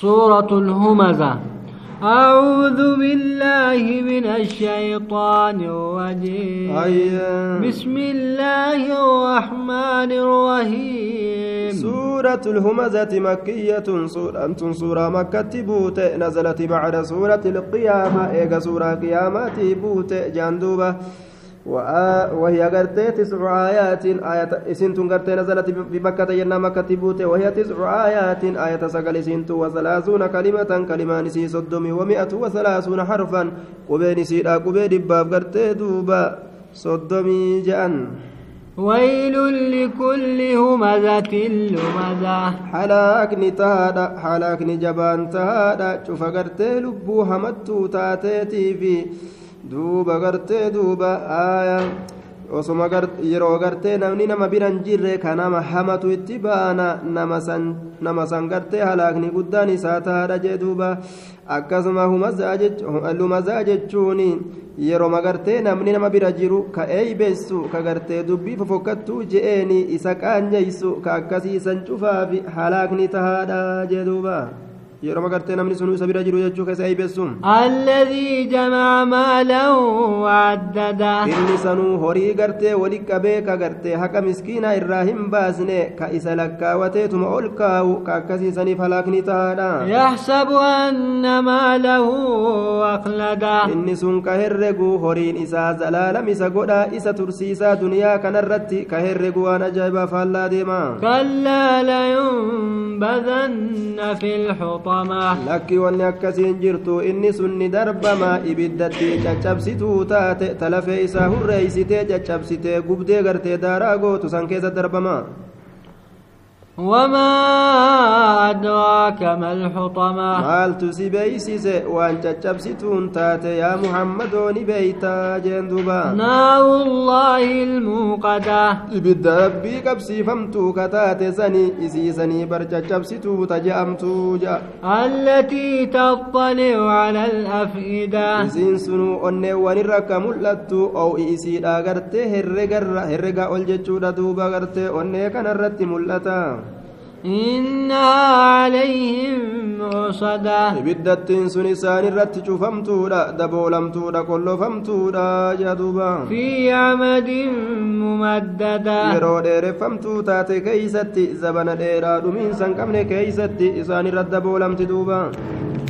سورة الهمزة. أعوذ بالله من الشيطان الرجيم. أيام بسم الله الرحمن الرحيم. سورة الهمزة مكية. سورة سورة مكة بوت نزلت بعد سورة القيامة. إيجا سورة قيامة بوت جاندوبة. وآ- وهي قرتي تسع آيات. آية إسنت قرتي نزلت بمكة ينا مكة بوت. وهي تسع آيات. آية سقل إسنت وثلاثون كلمة كلمة نسي صدمي ومئة وثلاثون حرفا. قبين سيدا قبين باب قرتي دوبا. صدمي جأن. ويل لكل همزة لمزة. halaakni tahaadha halaakni jabaan tahaadha cufa gartee lubbuu hamattuu taateetii fi duuba gartee duuba aaya osoma yeroo gartee namni nama biran jirre ka nama hamatu itti baana nama san gartee halaakni guddaan isaa tahaadha jee duuba akkasuma lumazaa jechuun yeroo magartee namni nama bira jiru ka eeybeessu ka gartee dubbii fofokkattuu je'eeni isa qaanyeysu ka akkasii cufaafi halaakni tahaadha jee duuba yeroo magartee namni sun isa bira jiru jechuu ka isa eeybeessu الذي جمع مالا وعدده inni sanuu horii gartee wali qabee ka gartee haqa miskiinaa irraa hin baasne ka isa lakkaawateetuma ol kaa'u ka akkasii saniif halaakni tahaadha يحسب أن أخلده inni sun ka herregu horiin isaa zalaalam isa godha isa tursiisaa duniyaa kanarratti ka herregu waan ajaa'ibaa faallaa deema كلا لينبذن في الحطمة wanni akkasiin jirtu inni sun ni darbama ibiddatti caccabsituu taate talafee isaa hurreeysitee caccabsitee gubdee gartee daaraa gootu san keessa darbama وما أدراك ما الحطمة؟ قال تسي وأنت تبسطون تات يا محمد بيتا جندوبا نار الله الموقدة. إبدا ربي كبسي فمتو كتات سني إسي سني برجة تبسطو تجامتو جا. التي تطلع على الأفئدة. إسين سنو أني ونرك ملتو أو إسي لا غرته هرغا أولجتو لدوبا غرته أني كان رتي ملتا إنها عليهم مؤصدة إبدت سن سان رت فمتورا دبو كل فمتورا جدوبا. في عمد ممددة يرو دير فمتو تات ديرا دمين سن كيستي سان رت دبو لم